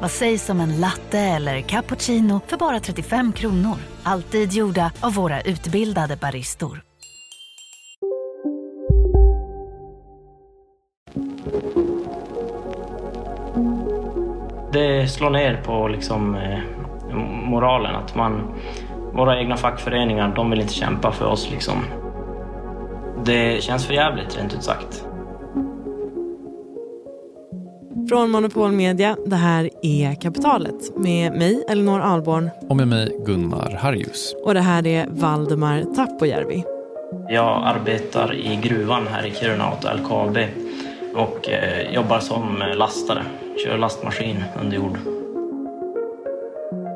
Vad sägs om en latte eller cappuccino för bara 35 kronor? Alltid gjorda av våra utbildade baristor. Det slår ner på liksom, eh, moralen. Att man, våra egna fackföreningar, de vill inte kämpa för oss. Liksom. Det känns för jävligt rent ut sagt. Från Monopol Media, det här är Kapitalet med mig Elinor Alborn Och med mig Gunnar Harjus. och det här är Valdemar Tappojärvi. Jag arbetar i gruvan här i Kiruna åt LKAB och eh, jobbar som lastare. Kör lastmaskin under jord.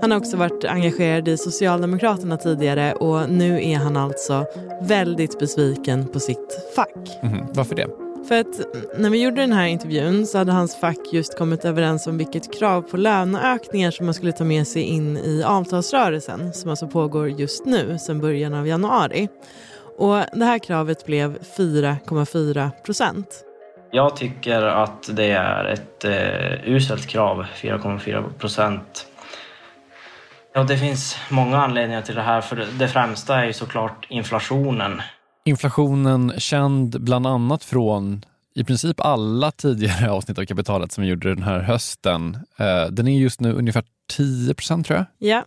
Han har också varit engagerad i Socialdemokraterna tidigare och nu är han alltså väldigt besviken på sitt fack. Mhm, Varför det? För att när vi gjorde den här intervjun så hade hans fack just kommit överens om vilket krav på löneökningar som man skulle ta med sig in i avtalsrörelsen som alltså pågår just nu sedan början av januari. Och det här kravet blev 4,4 procent. Jag tycker att det är ett eh, uselt krav, 4,4 procent. Ja, det finns många anledningar till det här. För det- främsta är ju såklart inflationen. Inflationen känd bland annat från i princip alla tidigare avsnitt av Kapitalet som vi gjorde den här hösten. Eh, den är just nu ungefär 10 procent tror jag. Ja,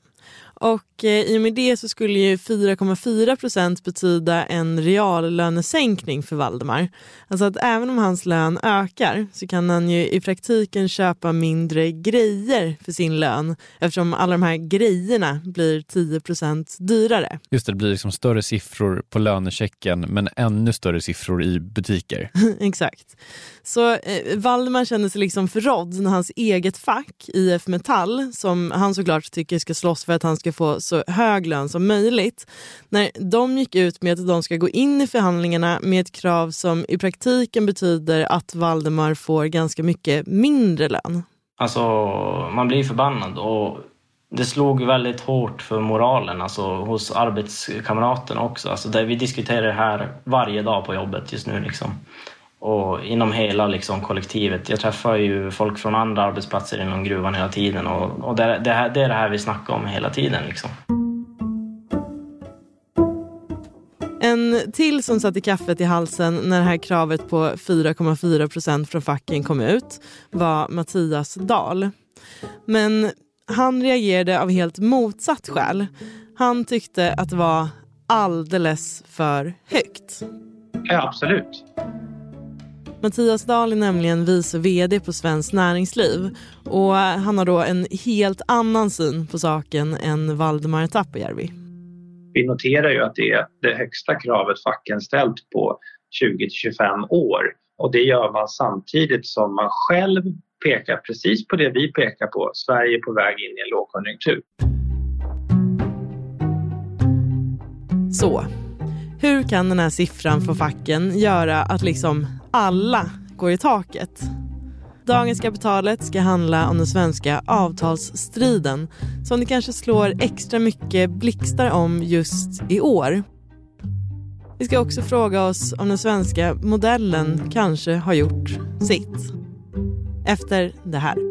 och eh, i och med det så skulle ju 4,4 procent betyda en reallönesänkning för Valdemar. Alltså att även om hans lön ökar så kan han ju i praktiken köpa mindre grejer för sin lön eftersom alla de här grejerna blir 10 procent dyrare. Just det, det blir liksom större siffror på lönechecken men ännu större siffror i butiker. Exakt. Så eh, Valdemar känner sig liksom förrådd när hans eget fack, IF Metall, som han såklart tycker ska slåss för att han ska få så hög lön som möjligt, när de gick ut med att de ska gå in i förhandlingarna med ett krav som i praktiken betyder att Valdemar får ganska mycket mindre lön. Alltså, man blir förbannad och det slog väldigt hårt för moralen, alltså hos arbetskamraterna också. Alltså där vi diskuterar det här varje dag på jobbet just nu liksom. Och inom hela liksom, kollektivet. Jag träffar ju folk från andra arbetsplatser inom gruvan hela tiden och, och det, det, här, det är det här vi snackar om hela tiden liksom. En till som satte kaffet i halsen när det här kravet på 4,4 procent från facken kom ut var Mattias Dahl. Men han reagerade av helt motsatt skäl. Han tyckte att det var alldeles för högt. Ja, absolut. Mattias Dahl är nämligen vice vd på Svenskt Näringsliv och han har då en helt annan syn på saken än Valdemar Tappajärvi. Vi noterar ju att det är det högsta kravet facken ställt på 20 till 25 år och det gör man samtidigt som man själv pekar precis på det vi pekar på. Sverige är på väg in i en lågkonjunktur. Så, hur kan den här siffran för facken göra att liksom alla går i taket? Dagens Kapitalet ska handla om den svenska avtalsstriden som det kanske slår extra mycket blixtar om just i år. Vi ska också fråga oss om den svenska modellen kanske har gjort sitt. Efter det här.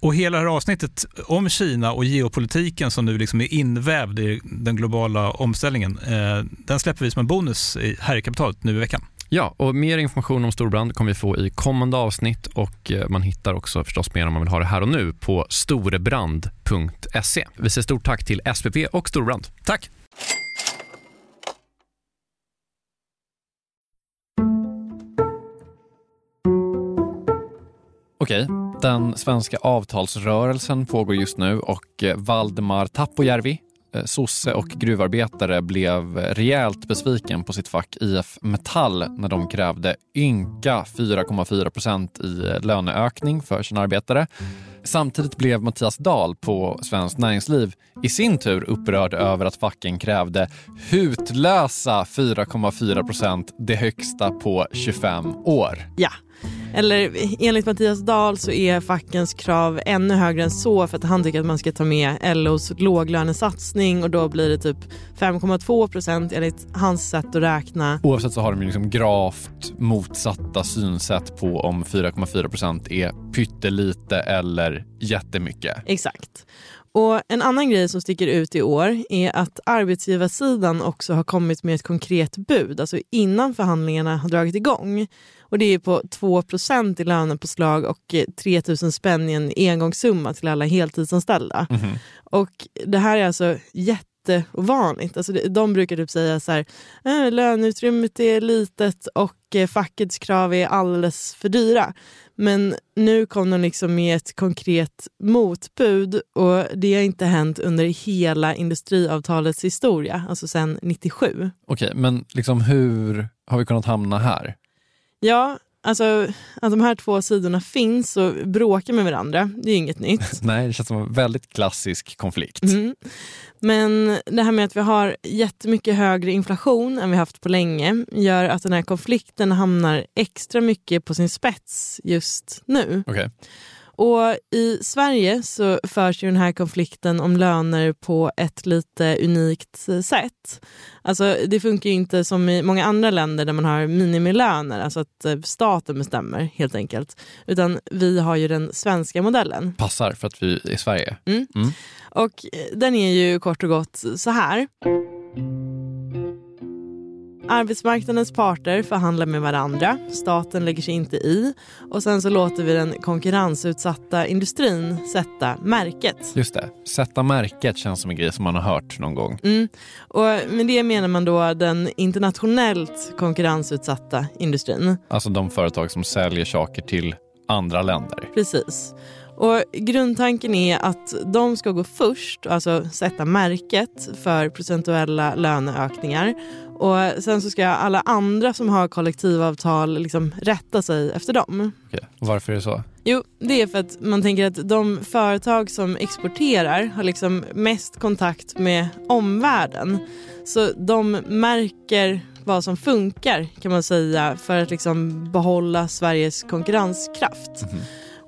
Och hela det här avsnittet om Kina och geopolitiken som nu liksom är invävd i den globala omställningen, eh, den släpper vi som en bonus här i kapitalet nu i veckan. Ja, och mer information om storbrand kommer vi få i kommande avsnitt och man hittar också förstås mer om man vill ha det här och nu på storebrand.se. Vi säger stort tack till SPP och Storbrand. Tack! Okej, den svenska avtalsrörelsen pågår just nu och eh, Valdemar Tappojärvi, eh, sosse och gruvarbetare blev rejält besviken på sitt fack IF Metall när de krävde ynka 4,4 procent i eh, löneökning för sina arbetare. Samtidigt blev Mattias Dahl på Svenskt Näringsliv i sin tur upprörd över att facken krävde hutlösa 4,4 procent, det högsta på 25 år. Ja, eller enligt Mattias Dahl så är fackens krav ännu högre än så för att han tycker att man ska ta med LOs låglönesatsning och då blir det typ 5,2 procent enligt hans sätt att räkna. Oavsett så har de liksom gravt motsatta synsätt på om 4,4 procent är pyttelite eller jättemycket. Exakt. Och En annan grej som sticker ut i år är att arbetsgivarsidan också har kommit med ett konkret bud, alltså innan förhandlingarna har dragit igång. Och Det är på 2% i lönepåslag och 3 000 spänn i en engångssumma till alla heltidsanställda. Mm. Och Det här är alltså jätteovanligt. Alltså de brukar typ säga så här, äh, löneutrymmet är litet och eh, fackets krav är alldeles för dyra. Men nu kom de liksom med ett konkret motbud och det har inte hänt under hela industriavtalets historia, alltså sedan 97. Okej, men liksom hur har vi kunnat hamna här? Ja, alltså att de här två sidorna finns och bråkar med varandra, det är inget nytt. Nej, det känns som en väldigt klassisk konflikt. Mm. Men det här med att vi har jättemycket högre inflation än vi haft på länge gör att den här konflikten hamnar extra mycket på sin spets just nu. Okay. Och I Sverige så förs ju den här konflikten om löner på ett lite unikt sätt. Alltså, det funkar inte som i många andra länder där man har minimilöner, alltså att eh, staten bestämmer helt enkelt. Utan vi har ju den svenska modellen. Passar för att vi är i Sverige. Mm. Mm. Och den är ju kort och gott så här. Arbetsmarknadens parter förhandlar med varandra, staten lägger sig inte i och sen så låter vi den konkurrensutsatta industrin sätta märket. Just det, sätta märket känns som en grej som man har hört någon gång. Mm. Och med det menar man då den internationellt konkurrensutsatta industrin. Alltså de företag som säljer saker till andra länder. Precis. Och Grundtanken är att de ska gå först, alltså sätta märket för procentuella löneökningar. Och Sen så ska alla andra som har kollektivavtal liksom rätta sig efter dem. Okay. Varför är det så? Jo, det är för att man tänker att de företag som exporterar har liksom mest kontakt med omvärlden. Så de märker vad som funkar kan man säga för att liksom behålla Sveriges konkurrenskraft. Mm.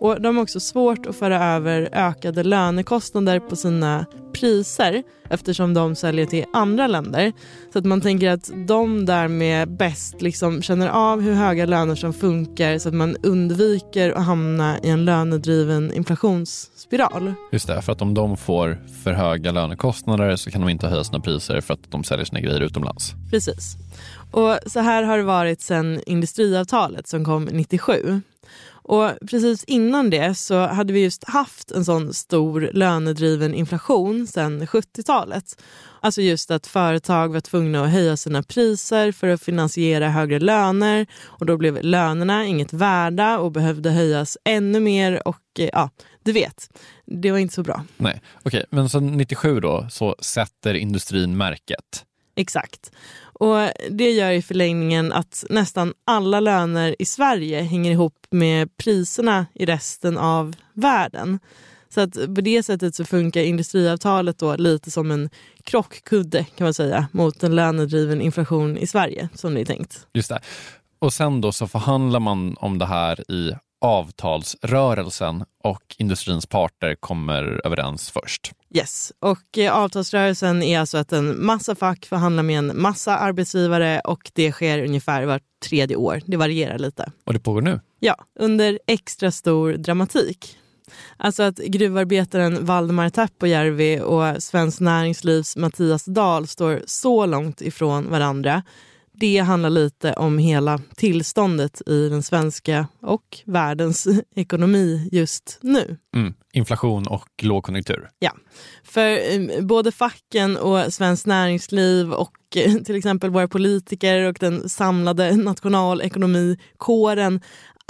Och De har också svårt att föra över ökade lönekostnader på sina priser eftersom de säljer till andra länder. Så att man tänker att de därmed bäst liksom känner av hur höga löner som funkar så att man undviker att hamna i en lönedriven inflationsspiral. Just det, för att om de får för höga lönekostnader så kan de inte höja sina priser för att de säljer sina grejer utomlands. Precis. Och så här har det varit sedan industriavtalet som kom 97. Och precis innan det så hade vi just haft en sån stor lönedriven inflation sedan 70-talet. Alltså just att företag var tvungna att höja sina priser för att finansiera högre löner och då blev lönerna inget värda och behövde höjas ännu mer och eh, ja, du vet, det var inte så bra. Nej, okej, okay. men sen 97 då så sätter industrin märket. Exakt. Och Det gör i förlängningen att nästan alla löner i Sverige hänger ihop med priserna i resten av världen. Så att på det sättet så funkar industriavtalet då lite som en krockkudde kan man säga mot en lönedriven inflation i Sverige som det är tänkt. Just det. Och sen då så förhandlar man om det här i avtalsrörelsen och industrins parter kommer överens först. Yes, och eh, avtalsrörelsen är alltså att en massa fack förhandlar med en massa arbetsgivare och det sker ungefär vart tredje år. Det varierar lite. Och det pågår nu? Ja, under extra stor dramatik. Alltså att gruvarbetaren Valdemar Tappojärvi och Svenskt Näringslivs Mattias Dahl står så långt ifrån varandra det handlar lite om hela tillståndet i den svenska och världens ekonomi just nu. Mm. Inflation och lågkonjunktur. Ja, för eh, både facken och Svenskt Näringsliv och eh, till exempel våra politiker och den samlade nationalekonomikåren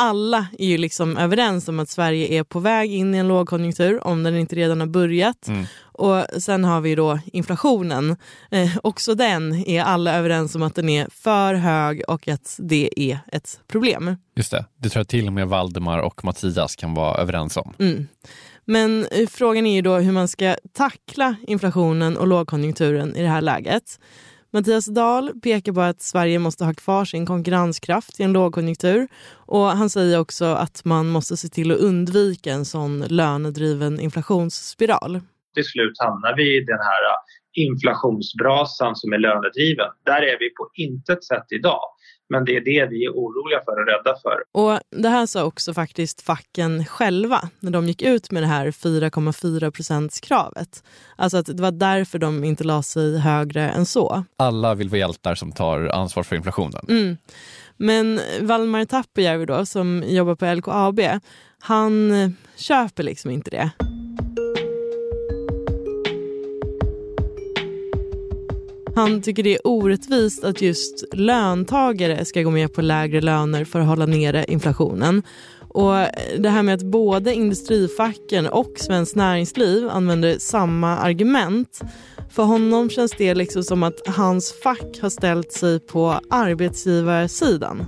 alla är ju liksom överens om att Sverige är på väg in i en lågkonjunktur om den inte redan har börjat. Mm. Och sen har vi då inflationen. Eh, också den är alla överens om att den är för hög och att det är ett problem. Just det, det tror jag till och med Valdemar och Mattias kan vara överens om. Mm. Men eh, frågan är ju då hur man ska tackla inflationen och lågkonjunkturen i det här läget. Mattias Dahl pekar på att Sverige måste ha kvar sin konkurrenskraft i en lågkonjunktur. Och Han säger också att man måste se till att undvika en sån lönedriven inflationsspiral. Till slut hamnar vi i den här äh, inflationsbrasan som är lönedriven. Där är vi på intet sätt idag. Men det är det vi är oroliga för och rädda för. Och Det här sa också faktiskt facken själva när de gick ut med det här 4,4 procentskravet. Alltså att det var därför de inte la sig högre än så. Alla vill vara hjältar som tar ansvar för inflationen. Mm. Men Valmar Tappojärvi då, som jobbar på LKAB, han köper liksom inte det. Han tycker det är orättvist att just löntagare ska gå med på lägre löner för att hålla nere inflationen. Och det här med att både industrifacken och Svenskt Näringsliv använder samma argument. För honom känns det liksom som att hans fack har ställt sig på arbetsgivarsidan.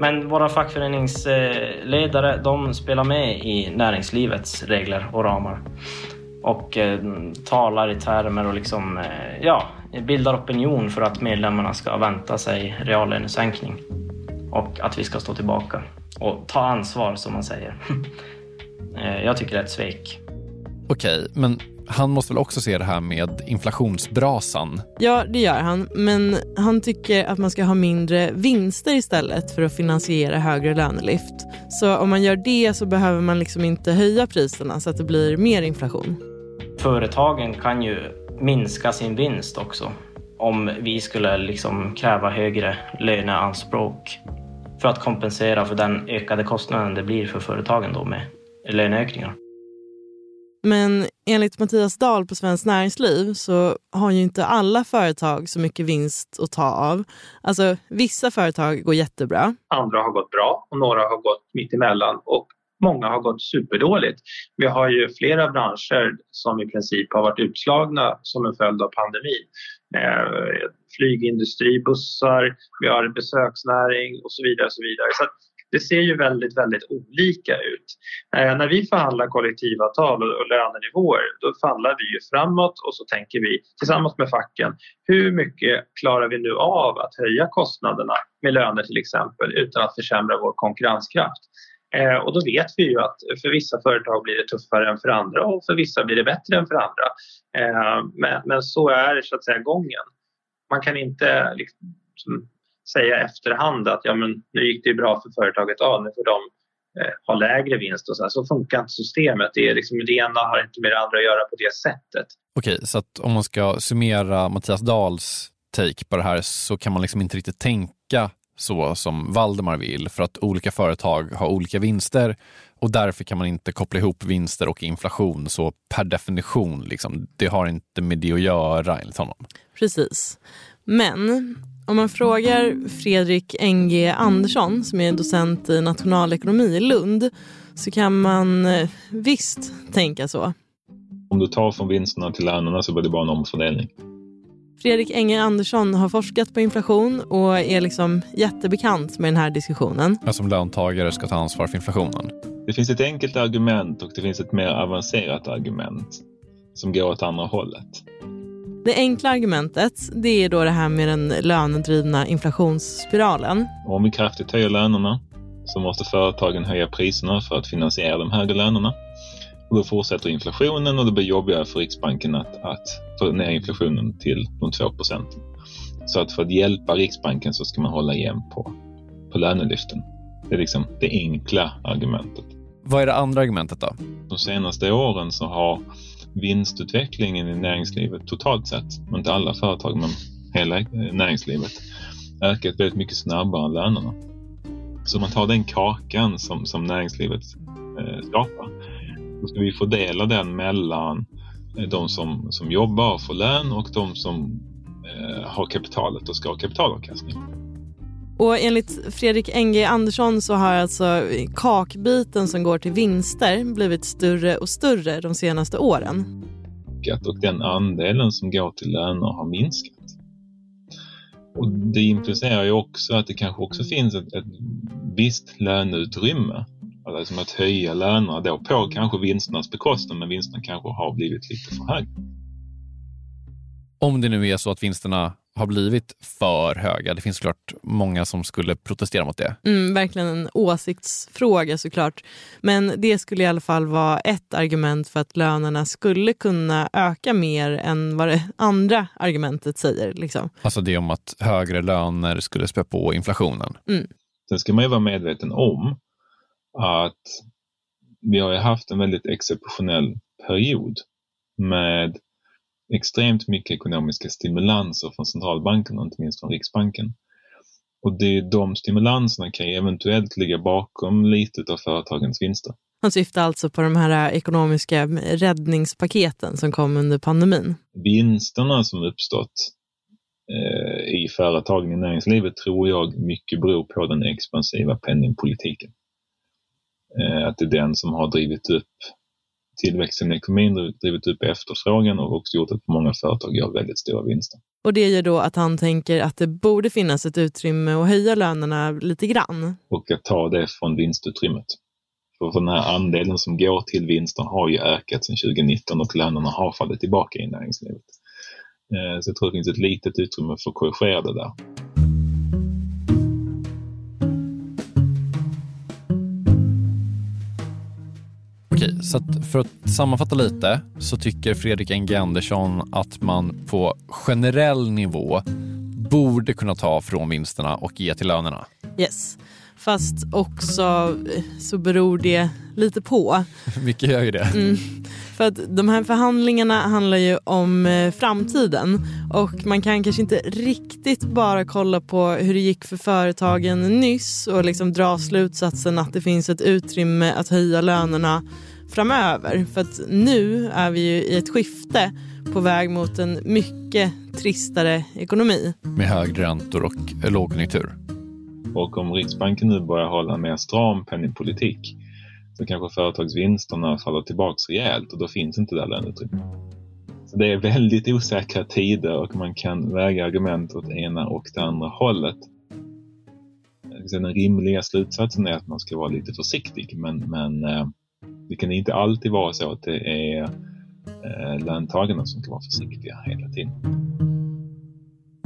Men våra fackföreningsledare de spelar med i näringslivets regler och ramar och eh, talar i termer och liksom, eh, ja, bildar opinion för att medlemmarna ska vänta sig reallönesänkning och att vi ska stå tillbaka och ta ansvar som man säger. eh, jag tycker det är ett svek. Okej, men han måste väl också se det här med inflationsbrasan? Ja, det gör han. Men han tycker att man ska ha mindre vinster istället för att finansiera högre lönelyft. Så om man gör det så behöver man liksom inte höja priserna så att det blir mer inflation. Företagen kan ju minska sin vinst också om vi skulle liksom kräva högre löneanspråk för att kompensera för den ökade kostnaden det blir för företagen då med löneökningar. Men enligt Mattias Dahl på Svenskt Näringsliv så har ju inte alla företag så mycket vinst att ta av. Alltså vissa företag går jättebra. Andra har gått bra och några har gått mitt emellan och många har gått superdåligt. Vi har ju flera branscher som i princip har varit utslagna som en följd av pandemin. Eh, flygindustri, bussar, vi har besöksnäring och så vidare. Och så vidare. Så det ser ju väldigt, väldigt olika ut. Eh, när vi förhandlar kollektivavtal och, och lönenivåer då förhandlar vi ju framåt och så tänker vi tillsammans med facken hur mycket klarar vi nu av att höja kostnaderna med löner till exempel utan att försämra vår konkurrenskraft. Eh, och då vet vi ju att för vissa företag blir det tuffare än för andra och för vissa blir det bättre än för andra. Eh, men, men, så är så att säga gången. Man kan inte liksom, säga efterhand att ja, men nu gick det bra för företaget A, nu får de eh, ha lägre vinst. Och så, här. så funkar inte systemet. Det, är liksom, det ena har inte med det andra att göra på det sättet. Okej, så att om man ska summera Mattias Dahls take på det här så kan man liksom inte riktigt tänka så som Valdemar vill för att olika företag har olika vinster och därför kan man inte koppla ihop vinster och inflation så per definition. Liksom, det har inte med det att göra enligt honom. Precis. Men om man frågar Fredrik Enge Andersson som är docent i nationalekonomi i Lund så kan man eh, visst tänka så. Om du tar från vinsterna till lönerna så blir det bara en omfördelning. Fredrik Enge Andersson har forskat på inflation och är liksom jättebekant med den här diskussionen. Ja, som löntagare ska ta ansvar för inflationen. Det finns ett enkelt argument och det finns ett mer avancerat argument som går åt andra hållet. Det enkla argumentet det är då det här med den lönedrivna inflationsspiralen. Om vi kraftigt höjer lönerna så måste företagen höja priserna för att finansiera de högre lönerna. Och då fortsätter inflationen och det blir jobbigare för Riksbanken att, att få ner inflationen till de 2 procenten. Så att för att hjälpa Riksbanken så ska man hålla igen på, på lönelyften. Det är liksom det enkla argumentet. Vad är det andra argumentet då? De senaste åren så har vinstutvecklingen i näringslivet totalt sett, inte alla företag men hela näringslivet, ökat väldigt mycket snabbare än lönerna. Så man tar den kakan som, som näringslivet eh, skapar, då ska vi fördela den mellan eh, de som, som jobbar och får lön och de som eh, har kapitalet och ska ha kapitalavkastning. Och enligt Fredrik Enge Andersson så har alltså kakbiten som går till vinster blivit större och större de senaste åren. Och den andelen som går till löner har minskat. Och det implicerar ju också att det kanske också finns ett, ett visst löneutrymme. Alltså att höja lönerna då på kanske vinsternas bekostnad, men vinsterna kanske har blivit lite för höga. Om det nu är så att vinsterna har blivit för höga. Det finns såklart många som skulle protestera mot det. Mm, verkligen en åsiktsfråga såklart. Men det skulle i alla fall vara ett argument för att lönerna skulle kunna öka mer än vad det andra argumentet säger. Liksom. Alltså det om att högre löner skulle spä på inflationen. Mm. Sen ska man ju vara medveten om att vi har haft en väldigt exceptionell period med extremt mycket ekonomiska stimulanser från centralbankerna, inte minst från Riksbanken. Och det, de stimulanserna kan ju eventuellt ligga bakom lite av företagens vinster. Han syftar alltså på de här ekonomiska räddningspaketen som kom under pandemin. Vinsterna som uppstått eh, i företagen i näringslivet tror jag mycket beror på den expansiva penningpolitiken. Eh, att det är den som har drivit upp tillväxten i ekonomin drivit upp efterfrågan och också gjort att många företag gör väldigt stora vinster. Och det gör då att han tänker att det borde finnas ett utrymme att höja lönerna lite grann. Och att ta det från vinstutrymmet. För den här andelen som går till vinster har ju ökat sedan 2019 och lönerna har fallit tillbaka i näringslivet. Eh, så jag tror det finns ett litet utrymme för att korrigera det där. Okej, så för att sammanfatta lite så tycker Fredrik Enge Andersson att man på generell nivå borde kunna ta från vinsterna och ge till lönerna. Yes, fast också eh, så beror det lite på. Mycket gör ju det. Mm. För att de här förhandlingarna handlar ju om eh, framtiden och man kan kanske inte riktigt bara kolla på hur det gick för företagen nyss och liksom dra slutsatsen att det finns ett utrymme att höja lönerna framöver. För att nu är vi ju i ett skifte på väg mot en mycket tristare ekonomi. Med högre räntor och lågkonjunktur. Och om Riksbanken nu börjar hålla en mer stram penningpolitik så kanske företagsvinsterna faller tillbaka rejält och då finns inte det löneutrymmet. Så det är väldigt osäkra tider och man kan väga argument åt ena och det andra hållet. Den rimliga slutsatsen är att man ska vara lite försiktig men, men eh, det kan inte alltid vara så att det är eh, löntagarna som ska vara försiktiga hela tiden.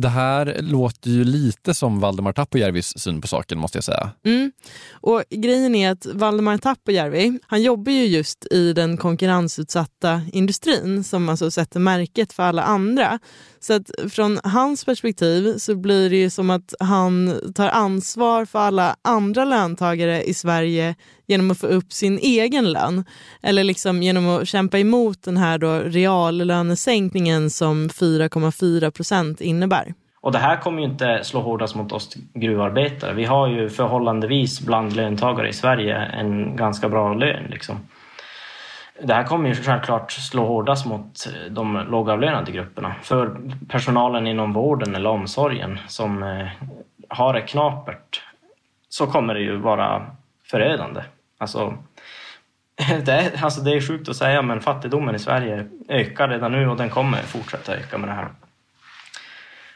Det här låter ju lite som Valdemar Tappojärvis syn på saken måste jag säga. Mm. Och grejen är att Valdemar Tappojärvi, han jobbar ju just i den konkurrensutsatta industrin som alltså sätter märket för alla andra. Så att från hans perspektiv så blir det ju som att han tar ansvar för alla andra löntagare i Sverige genom att få upp sin egen lön. Eller liksom genom att kämpa emot den här då reallönesänkningen som 4,4 procent innebär. Och det här kommer ju inte slå hårdast mot oss gruvarbetare. Vi har ju förhållandevis bland löntagare i Sverige en ganska bra lön. Liksom. Det här kommer ju självklart slå hårdast mot de lågavlönade grupperna. För personalen inom vården eller omsorgen som eh, har det knapert så kommer det ju vara förödande. Alltså, det är, alltså det är sjukt att säga men fattigdomen i Sverige ökar redan nu och den kommer fortsätta öka med det här.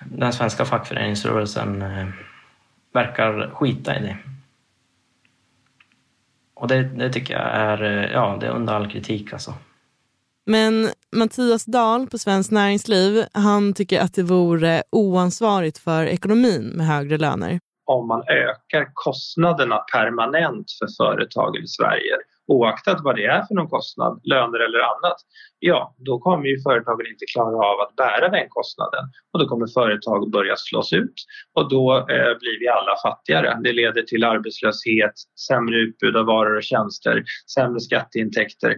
Den svenska fackföreningsrörelsen eh, verkar skita i det. Och det, det tycker jag är, eh, ja, det är under all kritik alltså. Men Mattias Dahl på Svenskt Näringsliv, han tycker att det vore oansvarigt för ekonomin med högre löner. Om man ökar kostnaderna permanent för företagen i Sverige oaktat vad det är för någon kostnad, löner eller annat, ja då kommer ju företagen inte klara av att bära den kostnaden och då kommer företag börja slås ut och då eh, blir vi alla fattigare. Det leder till arbetslöshet, sämre utbud av varor och tjänster, sämre skatteintäkter.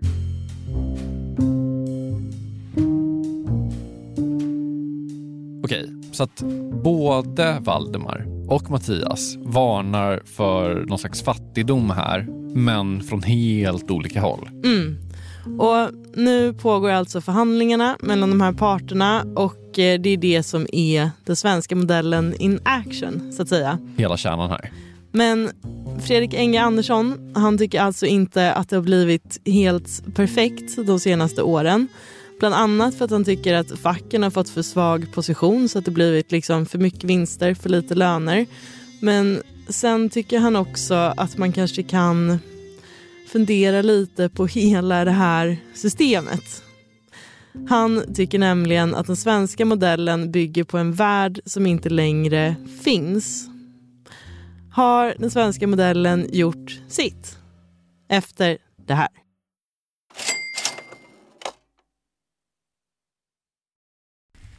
Okej, så att både Valdemar och Mattias varnar för någon slags fattigdom här, men från helt olika håll. Mm. Och nu pågår alltså förhandlingarna mellan de här parterna och eh, det är det som är den svenska modellen in action, så att säga. Hela kärnan här. Men Fredrik Enge Andersson, han tycker alltså inte att det har blivit helt perfekt de senaste åren. Bland annat för att han tycker att facken har fått för svag position så att det blivit liksom för mycket vinster, för lite löner. Men sen tycker han också att man kanske kan fundera lite på hela det här systemet. Han tycker nämligen att den svenska modellen bygger på en värld som inte längre finns. Har den svenska modellen gjort sitt efter det här?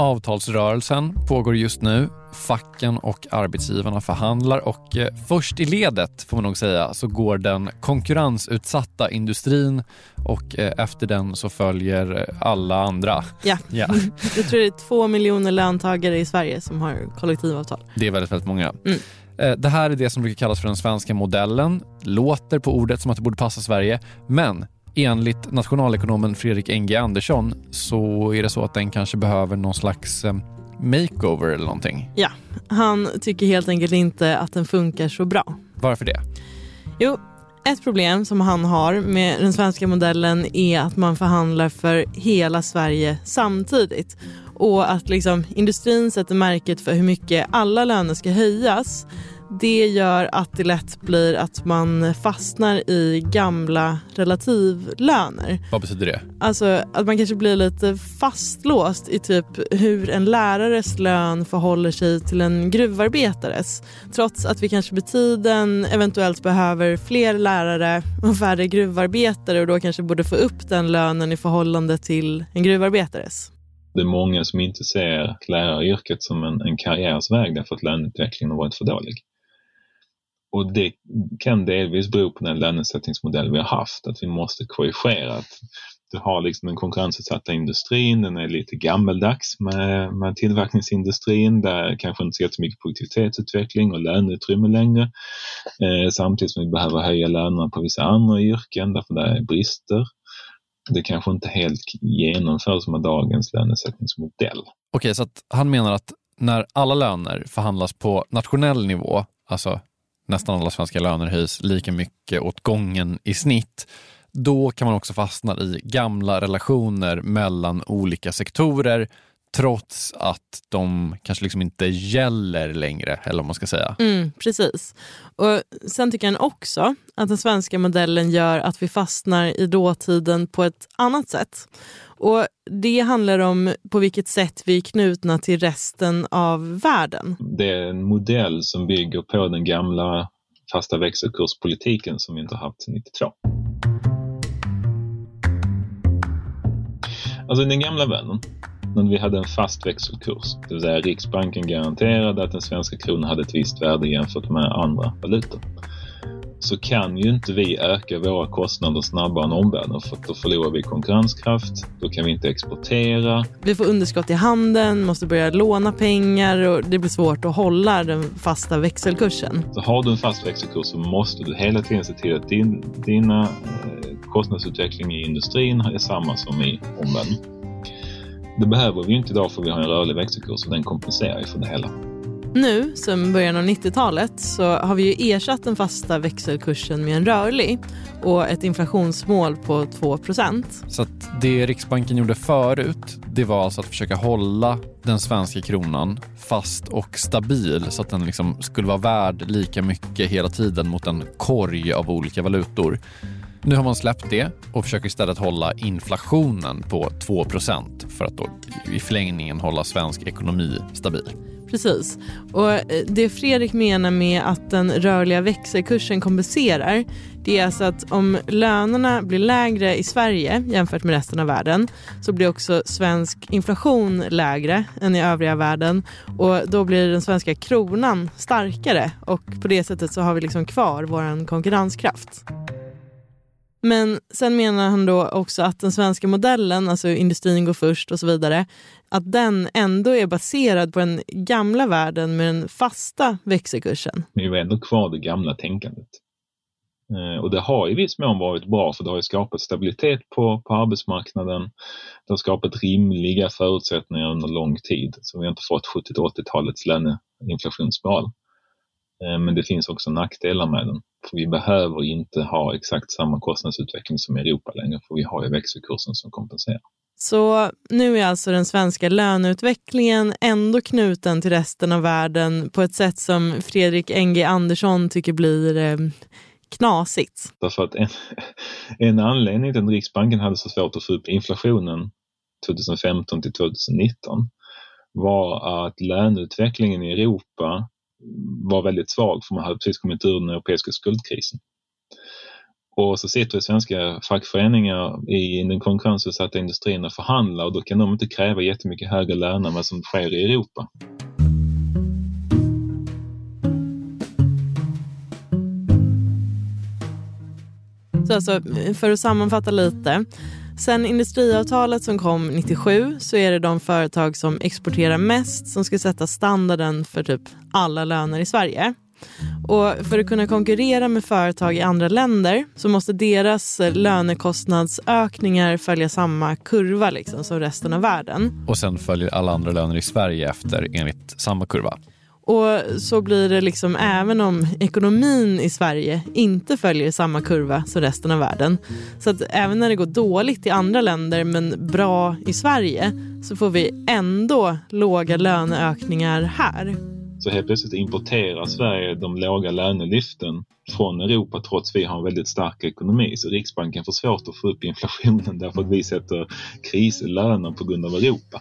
avtalsrörelsen pågår just nu. Facken och arbetsgivarna förhandlar och eh, först i ledet får man nog säga så går den konkurrensutsatta industrin och eh, efter den så följer eh, alla andra. Ja. Ja, Jag tror det är två miljoner löntagare i Sverige som har kollektivavtal. det är väldigt, väldigt många. Mm. Det här är det som brukar kallas för den svenska modellen. Låter på ordet som att det borde passa Sverige, men enligt nationalekonomen Fredrik Enge Andersson så är det så att den kanske behöver någon slags eh, makeover eller någonting. Ja, han tycker helt enkelt inte att den funkar så bra. Varför det? Jo, ett problem som han har med den svenska modellen är att man förhandlar för hela Sverige samtidigt och att liksom industrin sätter märket för hur mycket alla löner ska höjas det gör att det lätt blir att man fastnar i gamla relativlöner. Vad betyder det? Alltså att man kanske blir lite fastlåst i typ hur en lärares lön förhåller sig till en gruvarbetares. Trots att vi kanske med tiden eventuellt behöver fler lärare och färre gruvarbetare och då kanske borde få upp den lönen i förhållande till en gruvarbetares. Det är många som inte ser läraryrket som en, en karriärsväg därför att löneutvecklingen har varit för dålig. Och det kan delvis bero på den lönesättningsmodell vi har haft, att vi måste korrigera. Att du har liksom den konkurrensutsatta industrin, den är lite gammeldags med, med tillverkningsindustrin där kanske inte så mycket produktivitetsutveckling och löneutrymme längre. Eh, samtidigt som vi behöver höja lönerna på vissa andra yrken därför det är brister. Det kanske inte helt genomförs med dagens lönesättningsmodell. Okej, så att han menar att när alla löner förhandlas på nationell nivå, alltså nästan alla svenska löner höjs lika mycket åt gången i snitt, då kan man också fastna i gamla relationer mellan olika sektorer trots att de kanske liksom inte gäller längre, eller vad man ska säga. Mm, precis. Och Sen tycker han också att den svenska modellen gör att vi fastnar i dåtiden på ett annat sätt. Och Det handlar om på vilket sätt vi är knutna till resten av världen. Det är en modell som bygger på den gamla fasta växelkurspolitiken som vi inte har haft sedan 92. Alltså i den gamla världen, när vi hade en fast växelkurs, det vill säga Riksbanken garanterade att den svenska kronan hade ett visst värde jämfört med andra valutor så kan ju inte vi öka våra kostnader snabbare än omvärlden för då förlorar vi konkurrenskraft, då kan vi inte exportera. Vi får underskott i handeln, måste börja låna pengar och det blir svårt att hålla den fasta växelkursen. Så har du en fast växelkurs så måste du hela tiden se till att din, dina eh, kostnadsutveckling i industrin är samma som i omvärlden. Det behöver vi inte idag för vi har en rörlig växelkurs och den kompenserar ju för det hela. Nu, som början av 90-talet, så har vi ju ersatt den fasta växelkursen med en rörlig och ett inflationsmål på 2% Så att det Riksbanken gjorde förut, det var alltså att försöka hålla den svenska kronan fast och stabil så att den liksom skulle vara värd lika mycket hela tiden mot en korg av olika valutor. Nu har man släppt det och försöker istället hålla inflationen på 2% för att då i förlängningen hålla svensk ekonomi stabil. Precis. Och eh, det Fredrik menar med att den rörliga växelkursen kompenserar det är alltså att om lönerna blir lägre i Sverige jämfört med resten av världen så blir också svensk inflation lägre än i övriga världen och då blir den svenska kronan starkare och på det sättet så har vi liksom kvar vår konkurrenskraft. Men sen menar han då också att den svenska modellen, alltså industrin går först och så vidare, att den ändå är baserad på den gamla världen med den fasta växelkursen. Men vi har ändå kvar det gamla tänkandet. Eh, och det har i viss mån varit bra för det har skapat stabilitet på, på arbetsmarknaden. Det har skapat rimliga förutsättningar under lång tid. Så vi har inte fått 70-80-talets löneinflationsspiral. Eh, men det finns också nackdelar med den. För vi behöver inte ha exakt samma kostnadsutveckling som i Europa längre för vi har ju växelkursen som kompenserar. Så nu är alltså den svenska löneutvecklingen ändå knuten till resten av världen på ett sätt som Fredrik Enge Andersson tycker blir eh, knasigt. Därför att en, en anledning till att Riksbanken hade så svårt att få upp inflationen 2015 till 2019 var att löneutvecklingen i Europa var väldigt svag för man hade precis kommit ur den europeiska skuldkrisen. Och så sitter svenska fackföreningar i den konkurrensutsatta industrin och förhandlar och då kan de inte kräva jättemycket högre löner än vad som sker i Europa. Så alltså, för att sammanfatta lite. Sen industriavtalet som kom 97 så är det de företag som exporterar mest som ska sätta standarden för typ alla löner i Sverige. Och för att kunna konkurrera med företag i andra länder så måste deras lönekostnadsökningar följa samma kurva liksom, som resten av världen. Och sen följer alla andra löner i Sverige efter enligt samma kurva. Och så blir det liksom även om ekonomin i Sverige inte följer samma kurva som resten av världen. Så att även när det går dåligt i andra länder men bra i Sverige så får vi ändå låga löneökningar här. Så helt plötsligt importerar Sverige de låga lönelyften från Europa trots att vi har en väldigt stark ekonomi. Så Riksbanken får svårt att få upp inflationen därför att vi sätter krislöner på grund av Europa.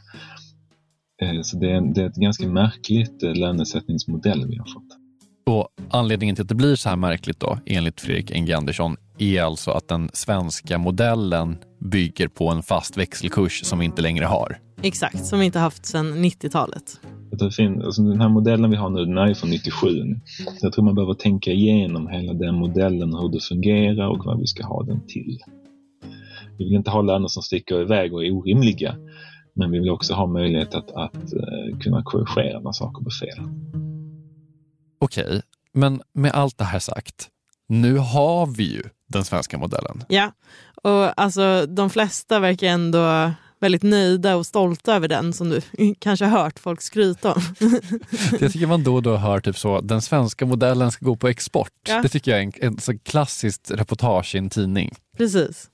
Eh, så det är, det är ett ganska märkligt eh, lönesättningsmodell vi har fått. Och anledningen till att det blir så här märkligt då, enligt Fredrik Enge Andersson, är alltså att den svenska modellen bygger på en fast växelkurs som vi inte längre har. Exakt, som vi inte haft sedan 90-talet. Alltså den här modellen vi har nu, den är från 97. Så jag tror man behöver tänka igenom hela den modellen, hur det fungerar och vad vi ska ha den till. Vi vill inte ha löner som sticker iväg och är orimliga. Men vi vill också ha möjlighet att, att uh, kunna korrigera när saker blir fel. Okej, men med allt det här sagt, nu har vi ju den svenska modellen. Ja, och alltså de flesta verkar ändå väldigt nöjda och stolta över den som du kanske har hört folk skryta om. jag tycker man då och då hör typ så, den svenska modellen ska gå på export. Ja. Det tycker jag är en, en så klassiskt reportage i en tidning. Precis.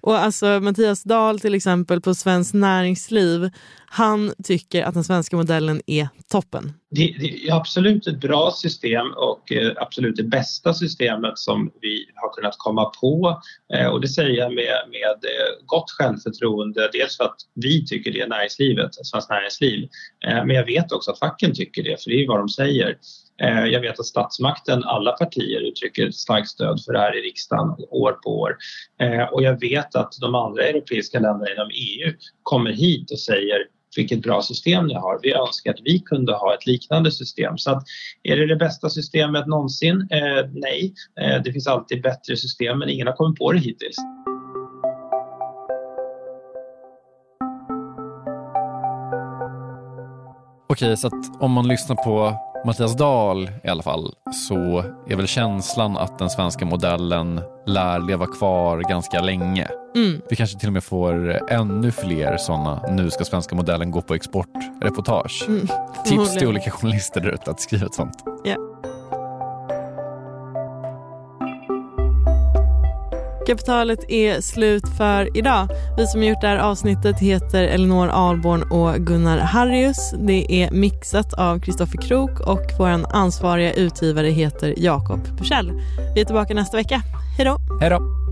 Och alltså Mattias Dahl till exempel på Svenskt Näringsliv, han tycker att den svenska modellen är toppen. Det, det är absolut ett bra system och eh, absolut det bästa systemet som vi har kunnat komma på. Eh, och det säger jag med, med eh, gott självförtroende. Dels för att vi tycker det, näringslivet, Svenskt Näringsliv. Men jag vet också att facken tycker det, för det är vad de säger. Jag vet att statsmakten, alla partier uttrycker starkt stöd för det här i riksdagen år på år. Och jag vet att de andra europeiska länderna inom EU kommer hit och säger vilket bra system ni har. Vi önskar att vi kunde ha ett liknande system. Så att, är det det bästa systemet någonsin? Eh, nej, eh, det finns alltid bättre system men ingen har kommit på det hittills. Okej, så att om man lyssnar på Mattias Dahl i alla fall så är väl känslan att den svenska modellen lär leva kvar ganska länge. Mm. Vi kanske till och med får ännu fler sådana nu ska svenska modellen gå på exportreportage. Mm. Tips till olika journalister där ute att skriva ett sånt. Yeah. Kapitalet är slut för idag. Vi som gjort det här avsnittet heter Elinor Alborn och Gunnar Harrius. Det är mixat av Kristoffer Krook och vår ansvariga utgivare heter Jakob Bursell. Vi är tillbaka nästa vecka. Hej då! Hej då!